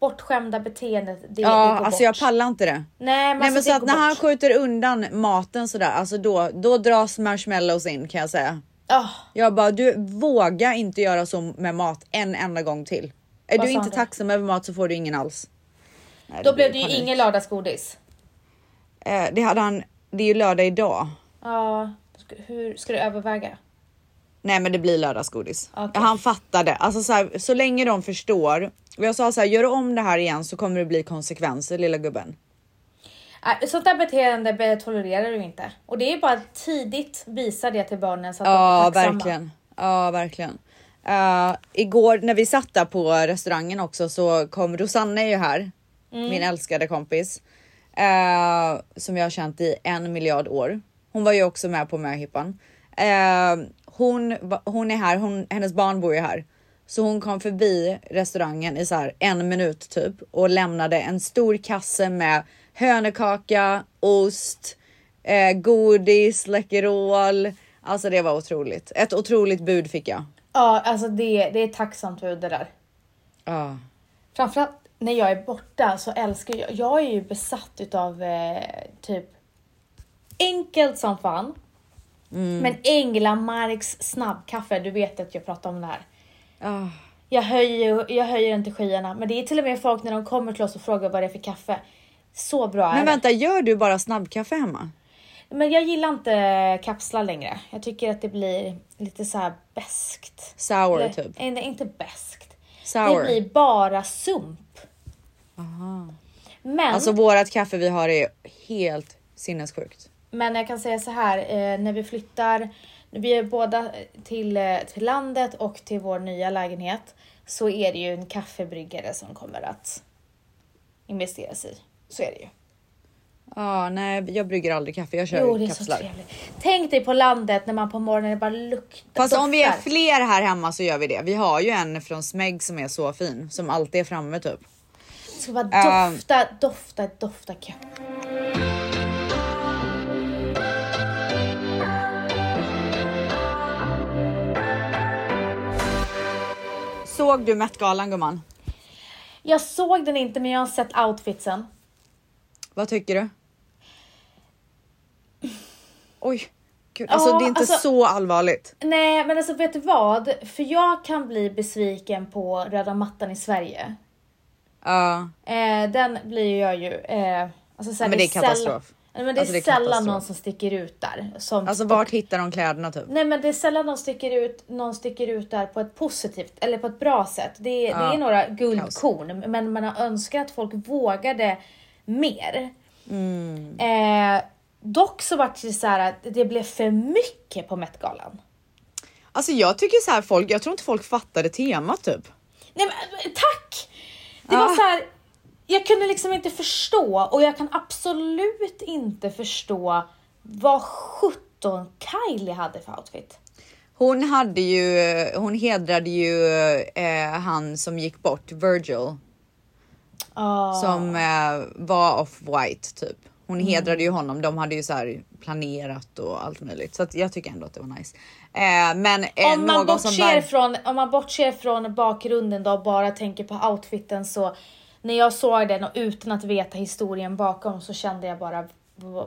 bortskämda beteendet. Det, det Ja, går alltså bort. jag pallar inte det. Nej men, Nej men alltså, så det att när han bort. skjuter undan maten sådär, alltså då, då dras marshmallows in kan jag säga. Ah, Jag bara, du våga inte göra så med mat en enda gång till. Är du inte tacksam över mat så får du ingen alls. Nej, då blev det ju ingen lördagsgodis. Eh, det hade han, det är ju lördag idag. Ja, hur ska du överväga? Nej men det blir lördagsgodis. Ja, han fattade. Alltså så, här, så länge de förstår. Och jag sa så här, gör du om det här igen så kommer det bli konsekvenser lilla gubben. Äh, sånt där beteende be- tolererar du inte. Och det är bara tidigt visa det till barnen så att Ja de är tacksamma. verkligen. Ja verkligen. Uh, igår när vi satt där på restaurangen också så kom Rosanna är ju här. Mm. Min älskade kompis. eh, som jag har känt i en miljard år. Hon var ju också med på möhippan. Eh, hon, hon är här, hon, hennes barn bor ju här. Så hon kom förbi restaurangen i så här en minut typ och lämnade en stor kasse med hönökaka, ost, eh, godis, Läkerol. Alltså det var otroligt. Ett otroligt bud fick jag. Ja, alltså det, det är tacksamt bud det där. Ja. Framförallt när jag är borta så älskar jag, jag är ju besatt utav eh, typ enkelt som fan. Men Änglamarks snabbkaffe, du vet att jag pratar om det här. Ah. Jag höjer, jag höjer den till skyarna, men det är till och med folk när de kommer till oss och frågar vad det är för kaffe. Så bra är Men det. vänta, gör du bara snabbkaffe hemma? Men jag gillar inte kapslar längre. Jag tycker att det blir lite så här beskt. Sour Eller, typ. Nej, inte beskt. Sour. Det blir bara sump. Men, Alltså vårat kaffe vi har är helt sinnessjukt. men jag kan säga så här, eh, när vi flyttar, vi är båda till, eh, till landet och till vår nya lägenhet, så är det ju en kaffebryggare som kommer att investeras i. Så är det ju. Ja, nej, jag brygger aldrig kaffe. Jag kör Jo, det är kapslar. så trevligt. Tänk dig på landet när man på morgonen bara luktar. Fast om vi är doftar. fler här hemma så gör vi det. Vi har ju en från Smeg som är så fin som alltid är framme typ. Det ska bara Ehm. dofta, dofta, dofta kaffe. Såg du Met-galan gumman? Jag såg den inte men jag har sett outfitsen. Vad tycker du? Oj, gud, alltså Ja, det är inte alltså- så allvarligt. Nej men alltså vet du vad? För jag kan bli besviken på röda mattan i Sverige. Ja, Eh, den blir jag ju. Eh, Alltså, så här, men det är katastrof. Nej, men det är, Alltså, det är sällan katastrof. någon som sticker ut där. Som, Alltså vart hittar de kläderna typ? Nej men det är sällan någon sticker ut, någon sticker ut där på ett positivt eller på ett bra sätt. Det är, det Ja, är några guldkorn men man har önskat att folk vågade mer. Mm. Eh, dock så vart det så här att det blev för mycket på Met-galan. Alltså jag tycker så här folk, jag tror inte folk fattade temat typ. Nej men tack! Det var Ah. så här. Jag kunde liksom inte förstå och jag kan absolut inte förstå vad 17 Kylie hade för outfit. Hon hade ju, hon hedrade ju eh, han som gick bort, Virgil, Ah. som eh, var off-white typ. Hon Mm. hedrade ju honom. De hade ju så här planerat och allt möjligt, så att jag tycker ändå att det var nice. Eh, men eh, om, man bortser var, från, om man bortser från bakgrunden då och bara tänker på outfiten så när jag såg den och utan att veta historien bakom så kände jag bara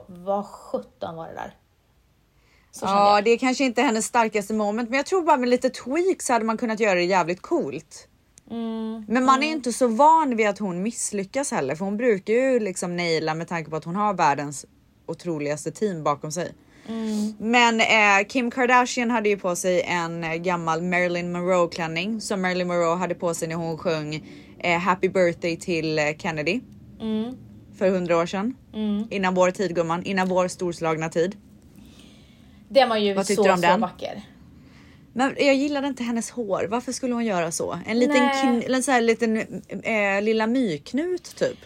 vad, sjutton var det där? Ja, jag. det är kanske inte hennes starkaste moment, men jag tror bara med lite tweaks hade man kunnat göra det jävligt coolt. Mm, Men man är ju inte så van vid att hon misslyckas heller, för hon brukar ju liksom naila med tanke på att hon har världens otroligaste team bakom sig. mm. Men eh, Kim Kardashian hade ju på sig en eh, gammal Marilyn Monroe klänning som Marilyn Monroe hade på sig när hon sjöng eh, Happy birthday till eh, Kennedy. Mm. För hundra år sedan. Innan vår tid gumman, innan vår storslagna tid. Den var ju Vad så, så den? vacker. Men jag gillade inte hennes hår. Varför skulle hon göra så? En liten, kn- en så här liten eh, lilla myknut typ.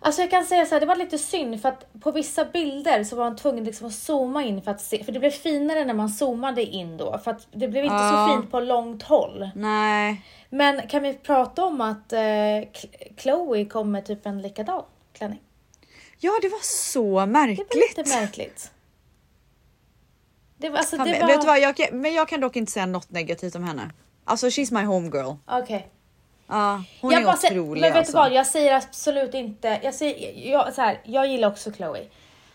Alltså jag kan säga så här, det var lite synd för att på vissa bilder så var man tvungen liksom att zooma in för att se, för det blev finare när man zoomade in då för att det blev inte Ja. så fint på långt håll. Nej. Men kan vi prata om att eh, Ch- Chloe kom med typ en likadan klänning? Ja, det var så Det var märkligt. lite märkligt. Det var, alltså, Fan, det men var... Vet du vad, jag kan, men jag kan dock inte säga något negativt om henne. Alltså she's my homegirl. Okej. Ja, hon Jag är bara otrolig Men vet alltså. du vad, jag säger absolut inte... Jag, säger, jag, så här, jag gillar också Chloe.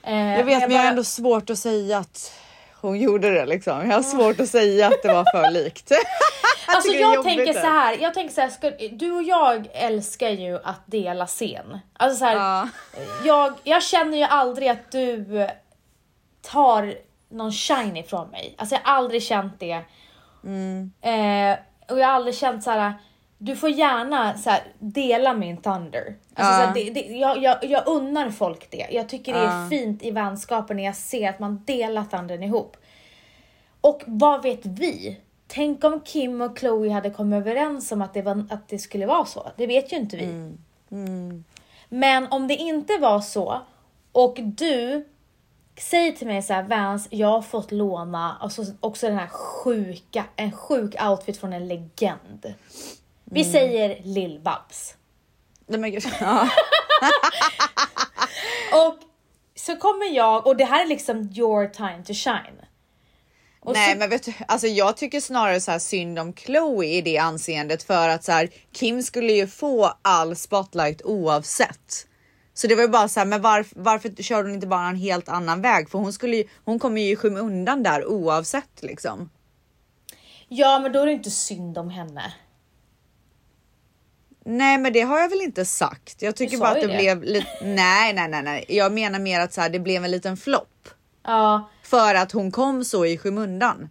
Eh, Jag vet, men jag har ändå svårt att säga att hon gjorde det liksom. Jag har svårt att säga att det var för likt. Alltså det är jag tänker så här, jag tänker så här, ska, du och jag älskar ju att dela scen. Alltså så här, Ja. jag, jag känner ju aldrig att du tar någon shine ifrån mig. Alltså jag har aldrig känt det. Mm. Eh, och jag har aldrig känt så här. Du får gärna så här, dela min thunder. Alltså, Ja. så här, det, det, jag, jag, jag unnar folk det. Jag tycker det är Ja. fint i vänskapen när jag ser att man delar thundern ihop. Och vad vet vi? Tänk om Kim och Chloe hade kommit överens om att det, var, att det skulle vara så. Det vet ju inte vi. Mm. Men om det inte var så och du säger till mig så här, Vans, jag har fått låna alltså också den här sjuka, en sjuk outfit från en legend. Vi Mm. säger Lill-Babs. Nej, men gud. Ja. Och så kommer jag, och det här är liksom your time to shine. Och Nej, så, men vet du, alltså jag tycker snarare så här synd om Chloe i det anseendet för att så här Kim skulle ju få all spotlight oavsett. Så det var ju bara så här, men varf, varför kör hon inte bara en helt annan väg? För hon skulle ju, hon kommer ju i skymundan där oavsett liksom. Ja, men då är det inte synd om henne. Nej, men det har jag väl inte sagt. Jag tycker bara att det, det. blev lite. Nej, nej, nej, nej. Jag menar mer att så här, det blev en liten flopp Ja. för att hon kom så i skymundan.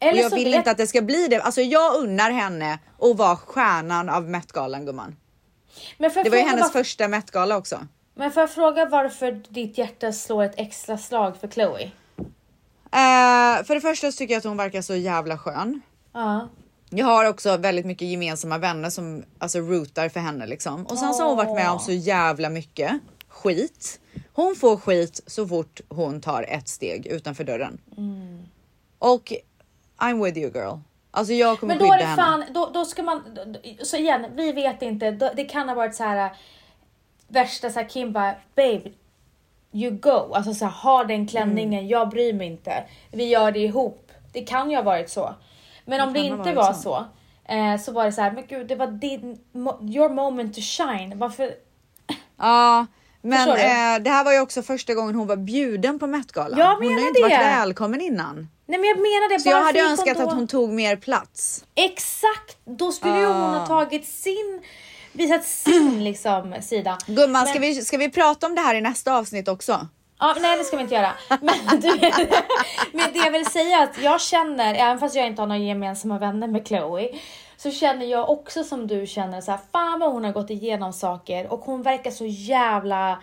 Och Eller jag så vill vet- inte att det ska bli det. Alltså, jag unnar henne att vara stjärnan av Met-galan gumman. jag Det var ju hennes varför- första Met-gala också. Men får jag fråga varför ditt hjärta slår ett extra slag för Chloe? Eh, för det första så tycker jag att hon verkar så jävla skön. Ja. Jag har också väldigt mycket gemensamma vänner som alltså rootar för henne liksom. Och sen så har hon varit med om så jävla mycket skit. Hon får skit så fort hon tar ett steg utanför dörren. Mm. Och I'm with you girl. Alltså jag kommer Men då skydda är det henne. fan, då, då ska man, så igen, vi vet inte, det kan ha varit så här värsta så här Kim bara, babe, you go, alltså så här, ha den klänningen, Mm. jag bryr mig inte, vi gör det ihop. Det kan ju ha varit så. Men om det, kan ha inte varit var så. så, eh, så var det så här, men gud, det var din, your moment to shine, varför? Ja, men eh, det här var ju också första gången hon var bjuden på Met-galan. Jag hon har menar ju inte varit det. välkommen innan. Nej men jag menar det, Så jag hade önskat då? att hon tog mer plats. Exakt! Då skulle ju hon ha Ah. tagit sin visat sin liksom sida. Gumman, ska, Men- vi, ska vi prata om det här i nästa avsnitt också? Ja, nej det ska vi inte göra. Men, du, men det jag vill säga är att jag känner, även fast jag inte har några gemensamma vänner med Chloe, så känner jag också som du känner så här, fan vad hon har gått igenom saker och hon verkar så jävla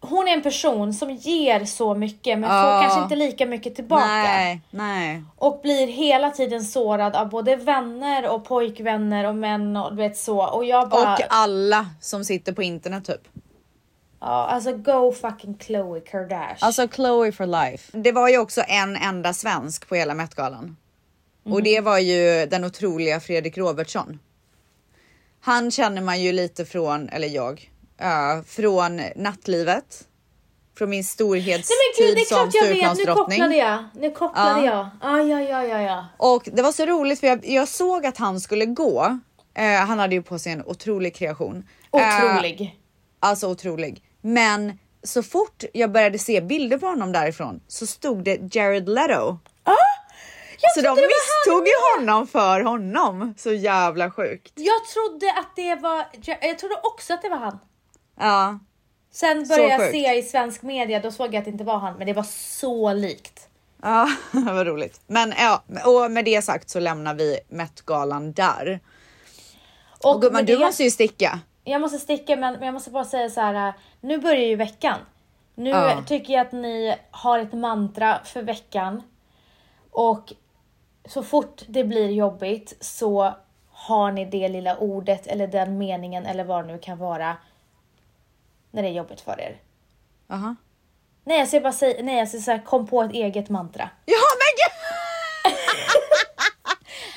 hon är en person som ger så mycket men får kanske inte lika mycket tillbaka. Nej, nej. Och blir hela tiden sårad av både vänner och pojkvänner och män och du vet så. Och jag bara, Och alla som sitter på internet typ. ja, alltså go fucking Chloe Kardashian. Alltså Chloe for life. Det var ju också en enda svensk på hela Met-galan. Och det var ju den otroliga Fredrik Robertsson. Han känner man ju lite från, eller jag, äh, från nattlivet. Från min storhetstid som vet, nu Stureplansdrottning. kopplade jag. Nu kopplade Ja. jag. Ah, ja, ja, ja, ja. Och det var så roligt för jag, jag såg att han skulle gå. Eh, han hade ju på sig en otrolig kreation. Eh, Otrolig. Alltså otrolig. Men så fort jag började se bilder på honom därifrån så stod det Jared Leto. jag Så de misstog ju honom för honom. Så jävla sjukt. Jag trodde att det var, jag trodde också att det var han. Ja, Sen började jag se i svensk media, då såg jag att det inte var han, men det var så likt. ja vad roligt. Men ja, och med det sagt så lämnar vi Met-galan där. Och, gumman, med du det- måste ju sticka. Jag måste sticka men, men jag måste bara säga så här. Nu börjar ju veckan. Nu Ja. tycker jag att ni har ett mantra för veckan. Och så fort det blir jobbigt så har ni det lilla ordet eller den meningen eller vad det nu kan vara. När det är jobbigt för er. Aha. Nej jag ska bara säga, nej jag ska säga kom på ett eget mantra. Ja men gud!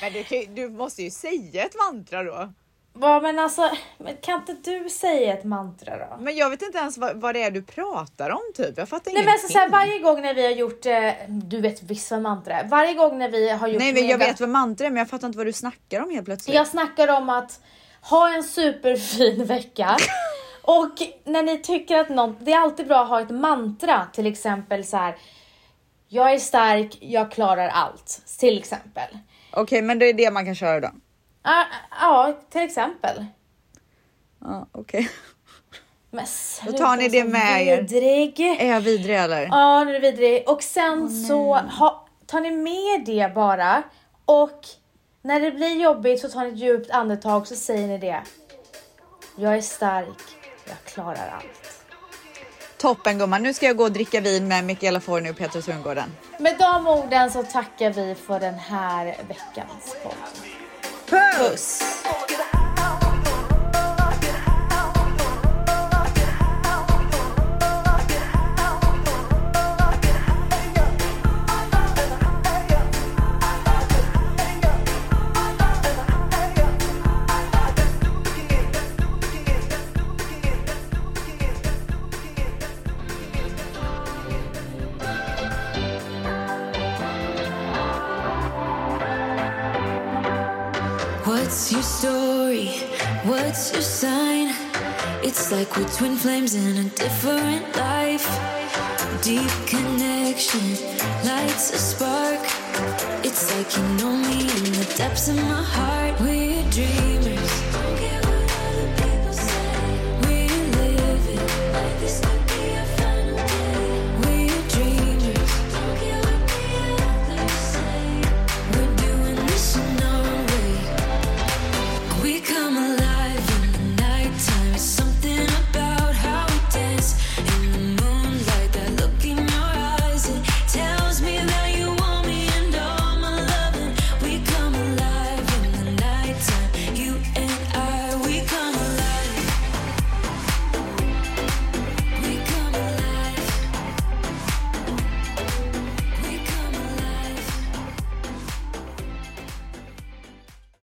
men du, du måste ju säga ett mantra då. Ja men alltså, men kan inte du säga ett mantra då? Men jag vet inte ens vad, vad det är du pratar om typ. Jag fattar Nej men alltså, så här, varje gång när vi har gjort, eh, du vet visst vad mantra är. Varje gång när vi har gjort Nej men jag mega- vet vad mantra är men jag fattar inte vad du snackar om helt plötsligt. Jag snackar om att ha en superfin vecka. Och när ni tycker att något, det är alltid bra att ha ett mantra, till exempel så här. Jag är stark, jag klarar allt, till exempel. Okej men det är det man kan köra då. Ja, ja till exempel. Ja okej. Men Då tar ni det med er. vidrig. Är jag vidrig eller? Ja, nu är det vidrig. Och sen så ha, tar ni med det bara. Och när det blir jobbigt så tar ni ett djupt andetag så säger ni det. Jag är stark, jag klarar allt. Toppen gumman, nu ska jag gå och dricka vin med Mikaela Forni och Petrus Hundgården. Med de orden så tackar vi för den här veckans podd. Puss! What's It's like we're twin flames in a different life. Deep connection lights a spark. It's like you know me in the depths of my heart. We're dreaming.